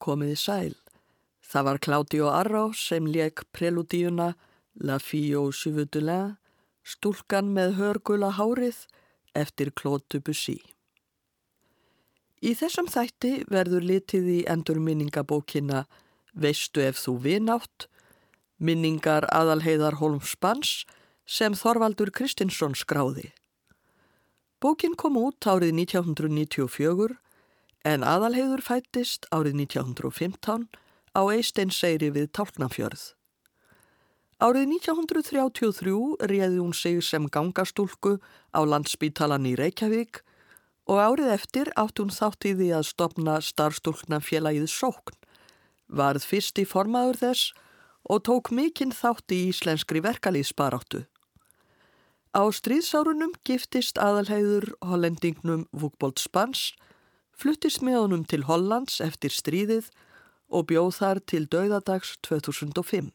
komiði sæl. Það var Claudio Arró sem leik preludíuna La Fille au Cheveux stúlkan með hörgula hárið eftir Claude Debussy. Í þessum þætti verður litið í endur minningabókina Veistu ef þú vinátt, minningar aðalheiðar Holmspanns sem Þorvaldur Kristinsson skráði. Bókin kom út árið 1994 en aðalheiður fættist árið 1915 á Eisteinseyri við Tálknafjörð. Árið 1933 réði hún sig sem gangastúlku á landsbítalan í Reykjavík og árið eftir átt hún þátt í því að stopna starfstúlknafélagið Sókn, varð fyrst í formaður þess og tók mikinn þátt í íslenskri verkalýðsbaráttu. Á stríðsárunum giftist aðalheiður hollendingnum Vúkbold Spans, fluttist með honum til Hollands eftir stríðið og bjóð þar til dauðadags 2005.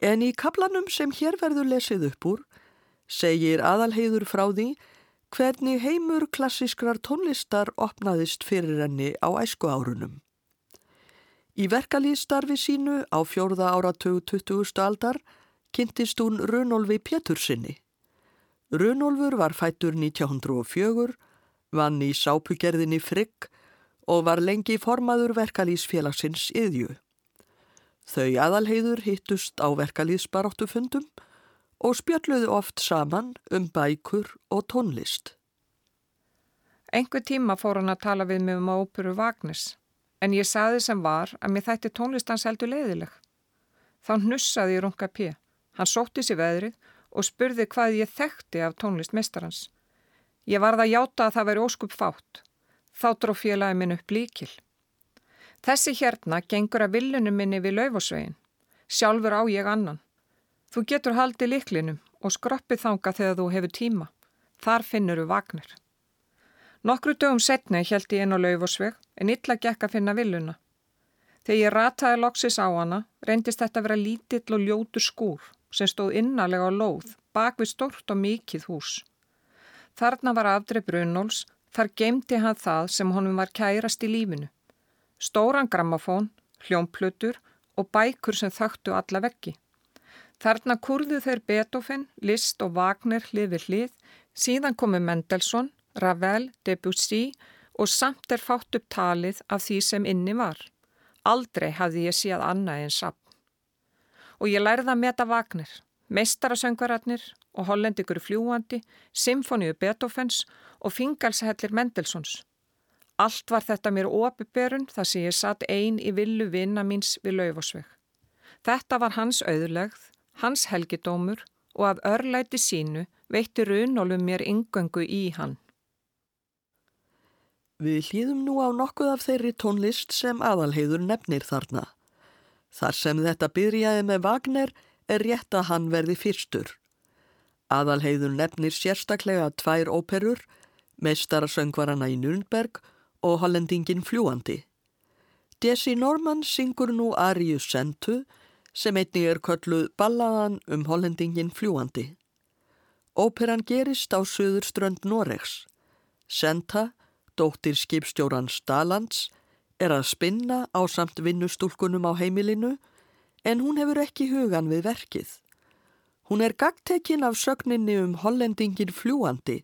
En í kaplanum sem hér verður lesið upp úr segir aðalheiður frá því hvernig heimur klassískrar tónlistar opnaðist fyrir henni á æsku árunum. Í verkalýðstarfi sínu á fjórða áratug 20. aldar kynntist hún Runolfi Pétursinni. Runolfur var fættur 1904, vann í sápugerðinni Frigg og var lengi formaður verkalýsfélagsins yðju. Þau aðalheiður hittust á verkalýsbaróttufundum og spjalluðu oft saman um bækur og tónlist. Engu tíma fór hann að tala við mig um óperu Vagnis, en ég saði sem var að mér þætti tónlistan seldu leiðileg. Þá hnussaði ég runga pið. Hann sótti sér veðrið og spurði hvað ég þekkti af tónlist mestarans. Ég varð að játa að það veri óskup fátt. Þá dróf félagi minn upp líkil. Þessi hérna gengur að villunum minni við laufosvegin. Sjálfur á ég annan. Þú getur haldið líklinum og skroppið þanga þegar þú hefur tíma. Þar finnur þú vagnir. Nokkru dögum setni held ég inn á laufosveg en illa gekk að finna villuna. Þegar ég rataði loksis á hana reyndist þetta að vera lítill og ljótur skúr sem stóð innalega á lóð bak við stort og mikið hús. Þarna var afdreif Brunóls, þar gemdi hann það sem honum var kærast í lífinu. Stóran grammafón, hljómplutur og bækur sem þögtu alla veggi. Þarna kurðu þeir Beethoven, Liszt og Wagner hlið við hlið, síðan komu Mendelssohn, Ravel, Debussy og samt er fátt upp talið af því sem inni var. Aldrei hafði ég séð annað en sapn og ég lærði að meta Vagner, meistarasöngvararnir og hollendikur fljúandi, symfóníu Beethovens og fingalshellir Mendelsons. Allt var þetta mér opiðberun þar sem ég satt einn í villu vinna míns við laufosveg. Þetta var hans auðlegð, hans helgidómur og af örlæti sínu veitti runolum mér yngöngu í hann. Við hlýðum nú á nokkuð af þeirri tónlist sem aðalheiður nefnir þarna. Þar sem þetta byrjaði með Wagner er rétt að hann verði fyrstur. Aðalheiður nefnir sérstaklega tvær óperur, meistarasöngvarana í Nürnberg og hollendingin fljúandi. Desi Norman syngur nú Arius Sentu sem einnig er kölluð ballaðan um hollendingin fljúandi. Óperan gerist á söðurströnd Noregs. Senta, dóttir skipstjóran Stalands, er að spinna á samt vinnustúlkunum á heimilinu en hún hefur ekki hugan við verkið. Hún er gagtekinn af sögninni um hollendingin fljúandi,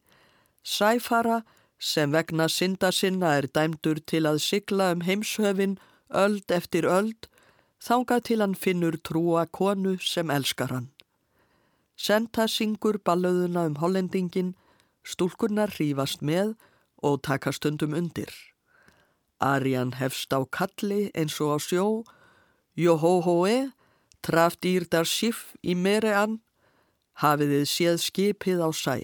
sæfara sem vegna synda sinna er dæmdur til að sigla um heimshöfin öld eftir öld, þangað til hann finnur trúa konu sem elskar hann. Senta syngur ballöðuna um hollendingin, stúlkunnar rýfast með og taka stundum undir. Arjan hefst á kalli eins og á sjó, Jóhóhóe, trafdýr dar sif í merean, hafiðið séð skipið á sæ.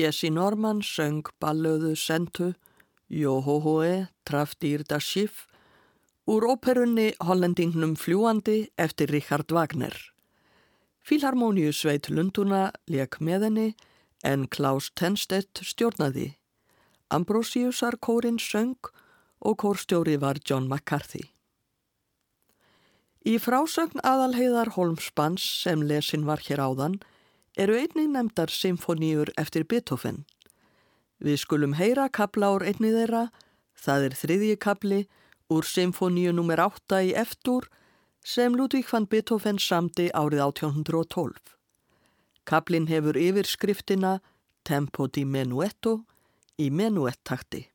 Jesse Norman söng ballöðu Sentu, Jóhóhóe, Trafdýr da Schiff úr óperunni Hollendingnum fljúandi eftir Richard Wagner. Filharmoníu sveit Lunduna leik með henni en Klaus Tenstedt stjórnaði. Ambrosiusar kórin söng og kórstjóri var John McCarthy. Í frásögn aðalheiðar Holmspanns sem lesin var hér áðan eru einnig nefndar symfoníur eftir Beethoven. Við skulum heyra kabla úr einni þeirra, það er þriðji kabli úr symfoníu nr. 8 í eftir sem Ludvík van Beethoven samdi árið 1812. Kablin hefur yfirskriftina Tempo di Menuetto í menuettakti.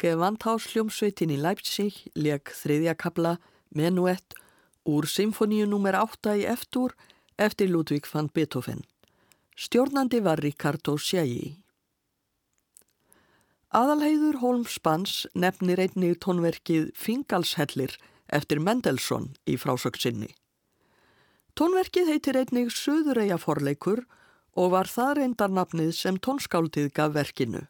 Gewandhásljómsveitin í Leipzig leik þriðja kabla Menuett úr symfoníu nr. 8 í eftir eftir Ludvík van Beethoven. Stjórnandi var Ricardo Sjægi. Aðalheiður Holmspans nefnir einnig tónverkið Fingalshellir eftir Mendelssohn í frásöksinni. Tónverkið heitir einnig Suðureia forleikur og var það reyndarnafnið sem tónskáldið gaf verkinu.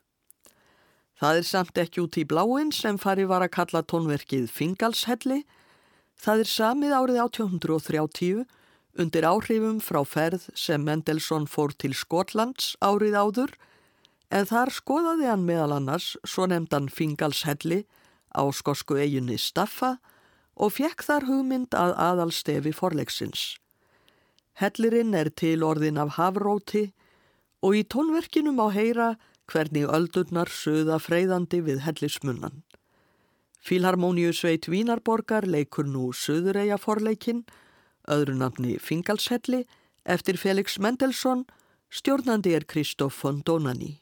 Það er samt ekki út í bláinn sem fari var að kalla tónverkið Fingalshelli. Það er samið árið 1830 undir áhrifum frá ferð sem Mendelssohn fór til Skotlands árið áður en þar skoðaði hann meðal annars svo nefndan Fingalshelli á skosku eiginni Staffa og fekk þar hugmynd að aðalstefi forleiksins. Hellirinn er til orðin af hafróti og í tónverkinum á heyra hvernig öldurnar söða freyðandi við hellismunnan. Fílharmoníu sveit Vínarborgar leikur nú Suðureia forleikin, öðru nafni Fingalshelli, eftir Felix Mendelssohn, stjórnandi er Kristóf von Donani.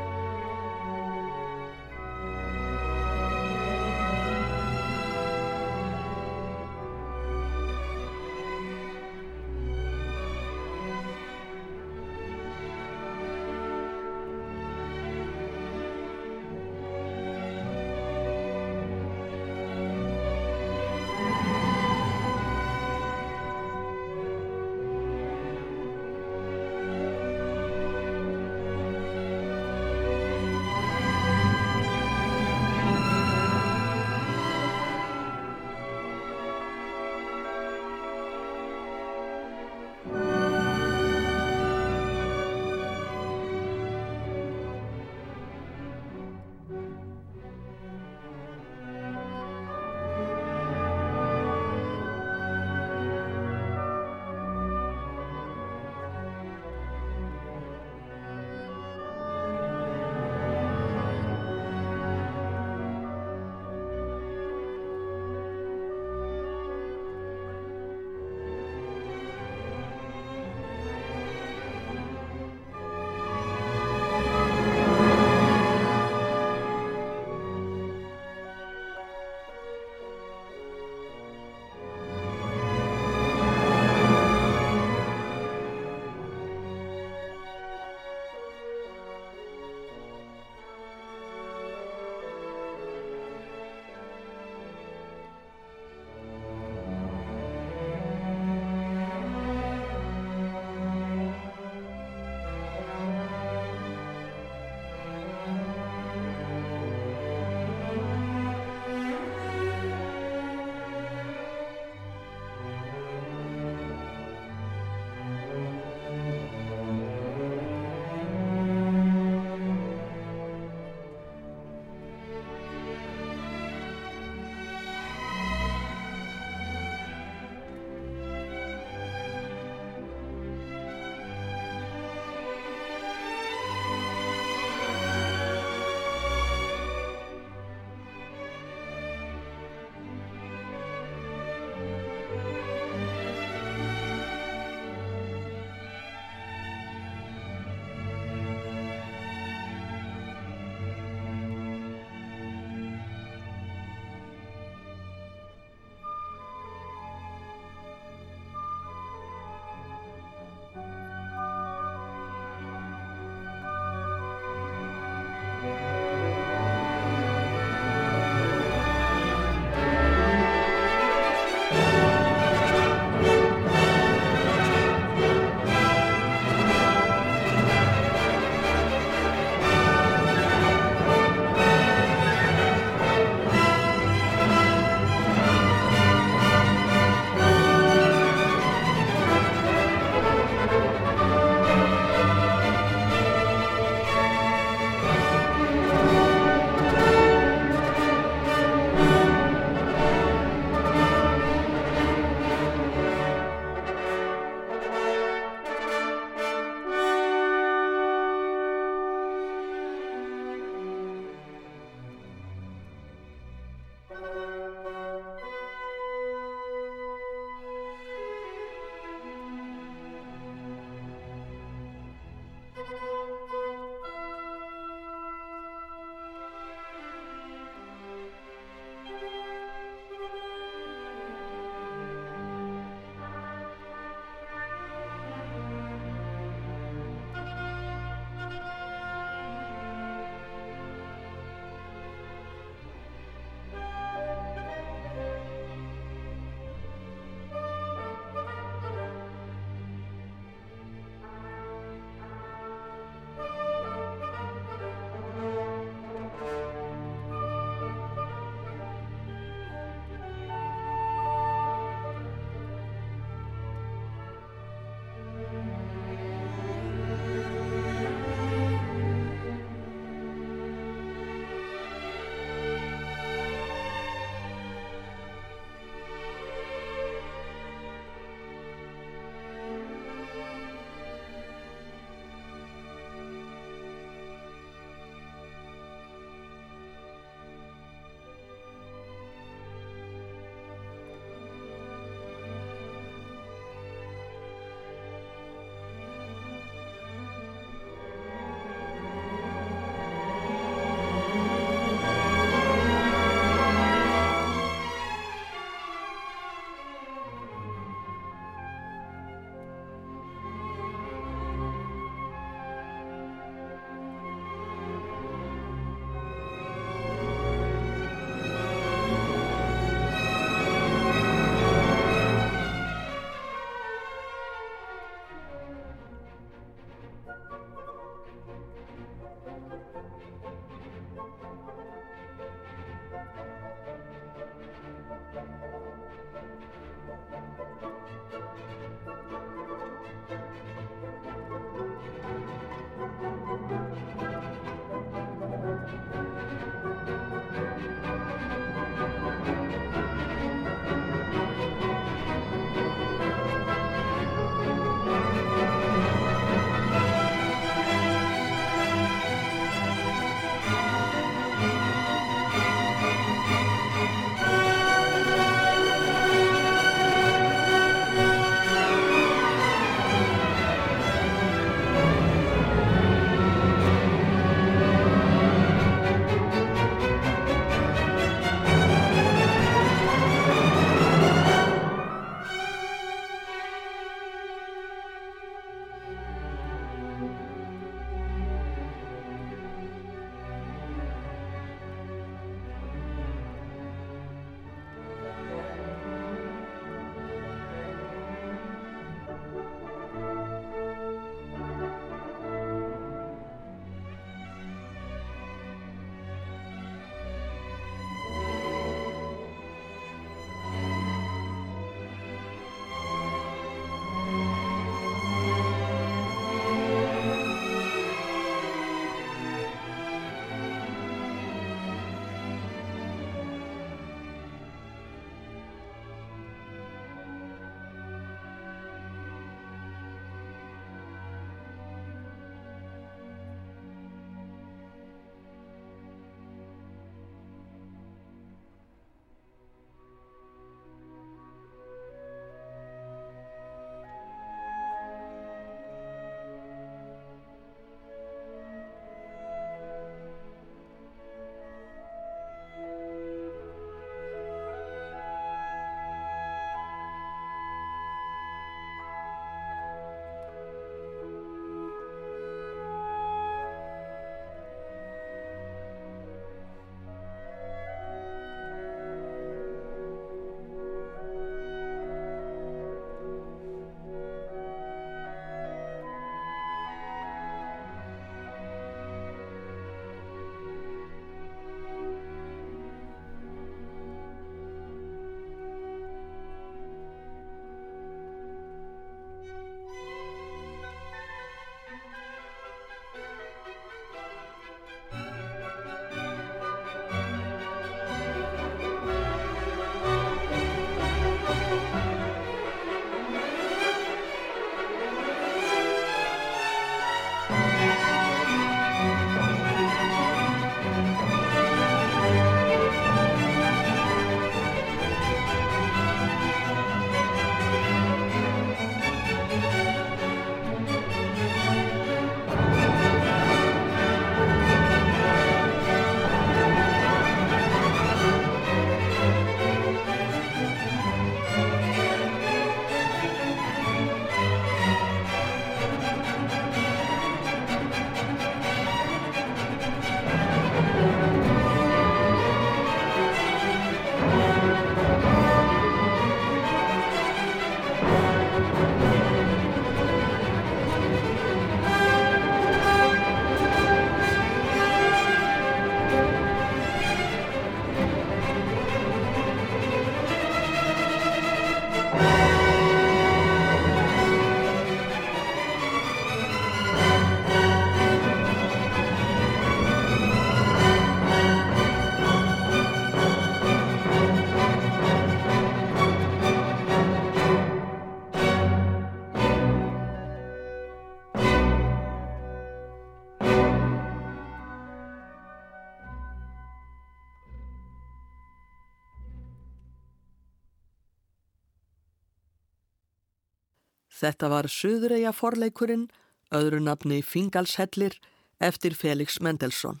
Þetta var Suðreia forleikurinn, öðru nafni Fingalshellir, eftir Felix Mendelssohn.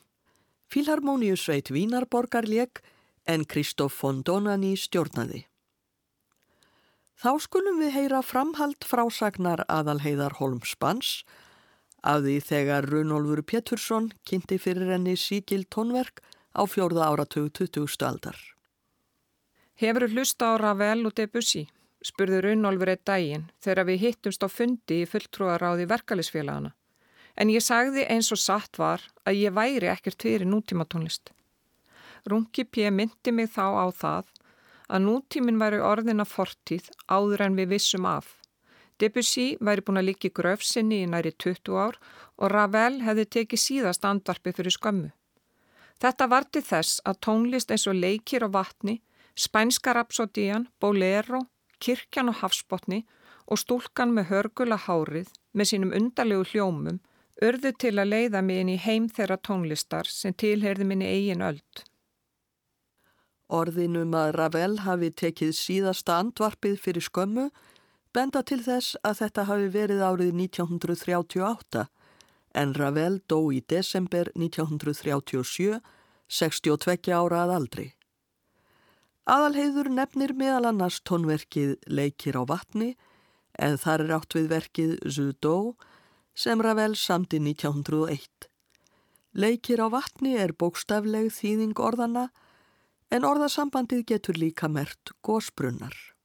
Filharmoniusveit Vínarborgar leik en Kristóf von Donani stjórnaði. Þá skulum við heyra framhald frásagnar aðalheiðar Holmspanns af því þegar Runolfur Pétursson kynnti fyrir henni síkil tónverk á fjórða áratug 20. aldar. Hefur hlusta á Ravel og Debussy, spurði Runolfur eitt dægin þegar við hittumst á fundi í fulltrúaráði verkalisfélagana. En ég sagði eins og satt var að ég væri ekkert fyrir nútíma tónlist. Rungi P. myndi mig þá á það að nútíminn væri orðina fortíð áður en við vissum af. Debussy væri búin að líka í gröfsinni í næri 20 ár og Ravel hefði tekið síðast andvarpi fyrir skömmu. Þetta var til þess að tónlist eins og leikir og vatni, spænska rapsodían, bolero, kirkjan og hafsbotni og stúlkan með hörgula hárið með sínum undarlegu hljómum urðu til að leiða mig inn í heim þeirra tónlistar sem tilherði minni eigin öld. Orðinum að Ravel hafi tekið síðasta andvarpið fyrir skömmu benda til þess að þetta hafi verið árið 1938 en Ravel dó í desember 1937, 62 ára að aldri. Aðalheiður nefnir meðal annars tónverkið Leikir á vatni en þar er átt við verkið Zudó sem Ravel samti 1901. Leikir á vatni er bókstafleg þýðing orðana en orðasambandið getur líka mert gósbrunnar.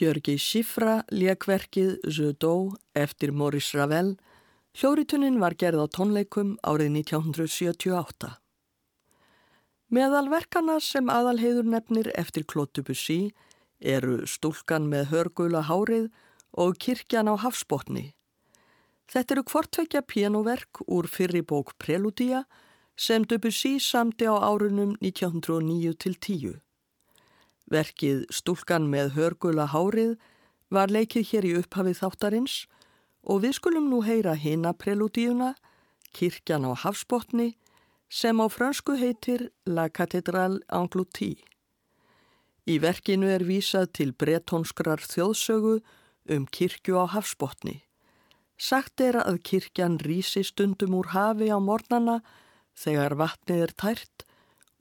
Gjörgi Sifra lekverkið Zödó eftir Maurice Ravel. Hljóritunnin var gerð á tónleikum árið 1978. Meðal verkana sem aðalheiður nefnir eftir Klótubussi eru Stúlkan með hörgula hárið og Kirkjan á hafsbótni. Þetta eru kvortveikja pianoverk úr fyrri bók Preludía sem Debussy samti á árunum 1909 til 10. Verkið Stúlkan með hörgula hárið var leikið hér í upphafið þáttarins og við skulum nú heyra hina preludíuna, kirkjan á Hafsbotni, sem á fransku heitir La Cathédrale Angloutie. Í verkinu er vísað til bretonskrar þjóðsögu um kirkju á Hafsbotni. Sagt er að kirkjan rísi stundum úr hafi á mornana þegar vatnið er tært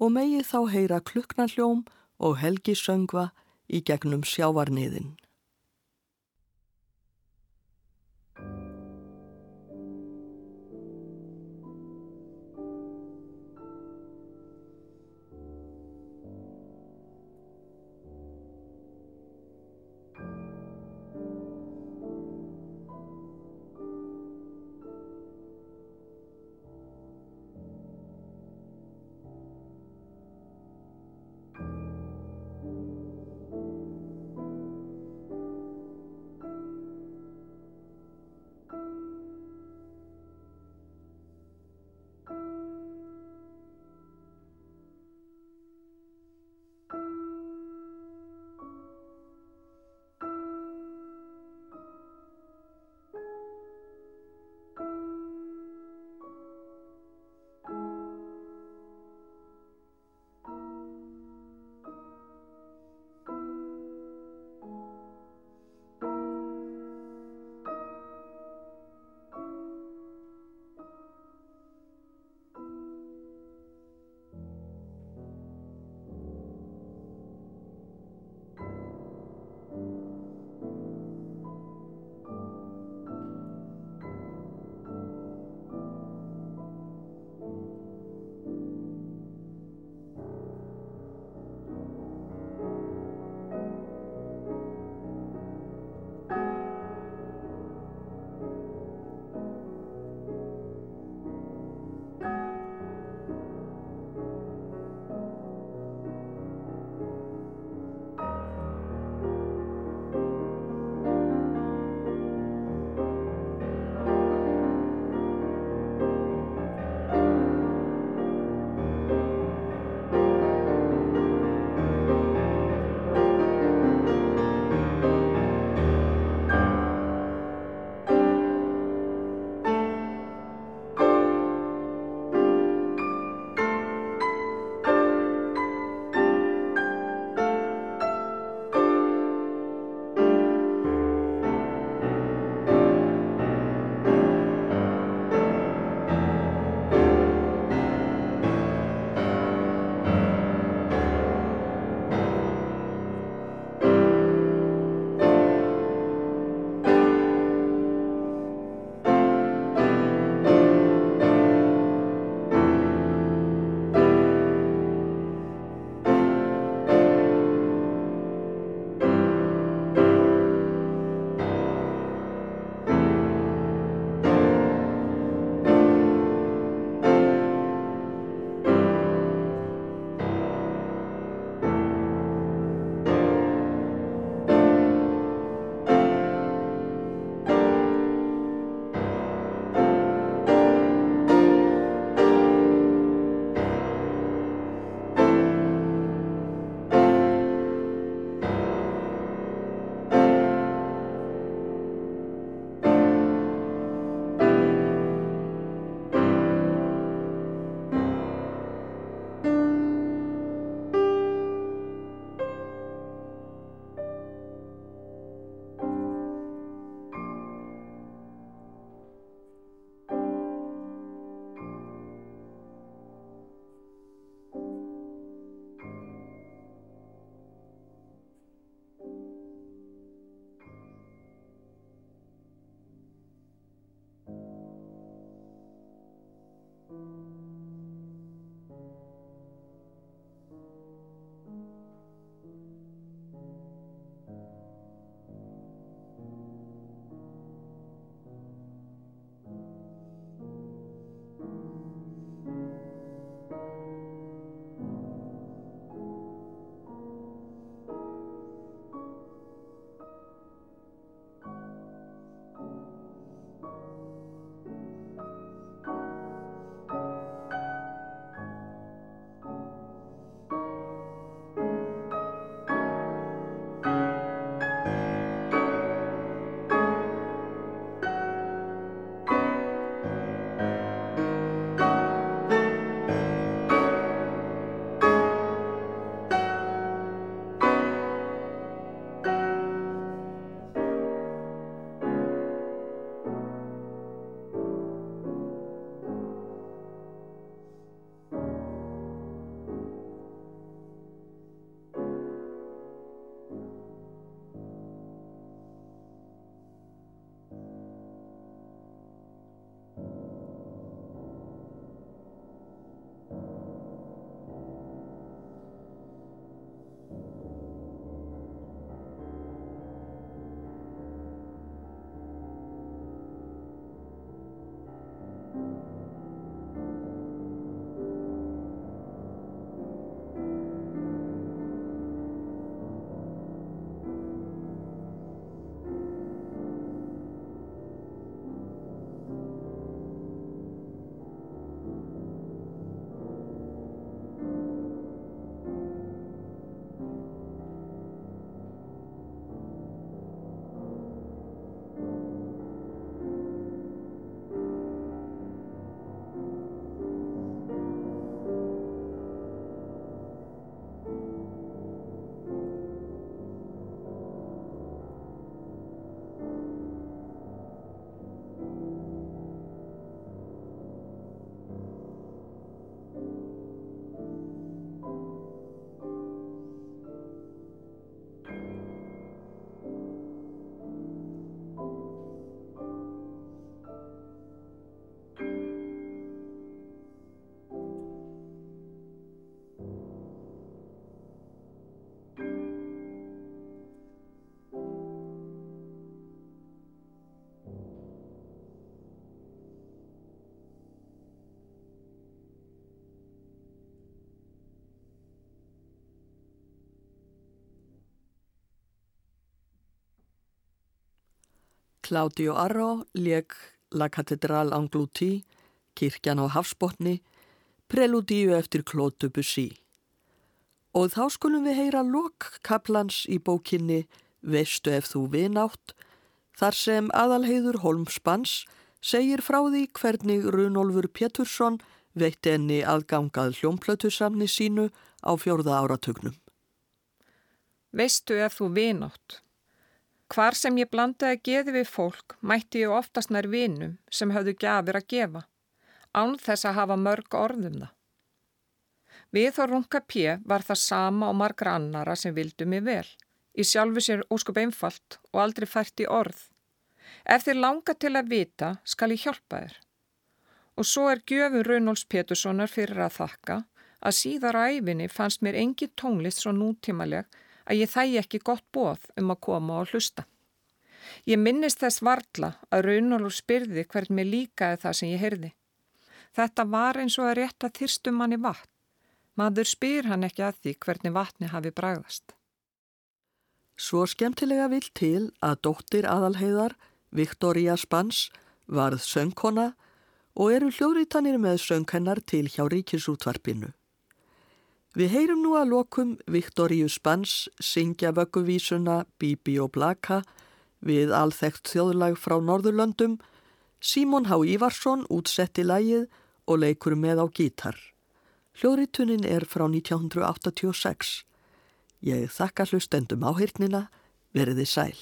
og megið þá heyra kluknarljóm og Helgi söngva í gegnum sjávarniðin. Claudio Arro leik La Catedral Anglouti, kirkjan á Hafsbotni, preludíu eftir Claude Debussy. Og þá skulum við heyra lok kaplans í bókinni Veistu ef þú vinátt, þar sem aðalheiður Holmspanns segir frá því hvernig Runolfur Pétursson veitti enni aðgangað hljómplötusamni sínu á fjórða áratugnum. Veistu ef þú vinátt? Hvar sem ég blandaði geði við fólk mætti ég oftast nær vinum sem hafðu gafir að gefa, án þess að hafa mörg orðum það. Við þó runga pjö var það sama og margra annara sem vildu mig vel. Í sjálfu sér óskup einfalt og aldrei fært í orð. Ef þið langa til að vita skal ég hjálpa þér. Og svo er gjöfun Raunóls Péturssonar fyrir að þakka að síðar á æfinni fannst mér engi tónlist svo nútímaleg að ég þægi ekki gott bóð um að koma og hlusta. Ég minnist þess varla að Raunólu spyrði hvern mér líkaði það sem ég heyrði. Þetta var eins og að rétta þyrstum manni vatn. Maður spyr hann ekki að því hvernig vatni hafi bragðast. Svo skemmtilega vil til að dóttir aðalheiðar, Viktoria Spans, varð söngkona og eru hljóðrítanir með sönghennar til hjá ríkisútvarpinu. Við heyrum nú að lokum Viktoríu Spans syngja vögguvísuna Bibi og Blaka við alþekkt þjóðlag frá Norðurlöndum, Símon H. Ívarsson útsetti lægið og leikur með á gítar. Hljóðrítunin er frá 1986. Ég þakka hlustendum áhyrnina, veriði sæl.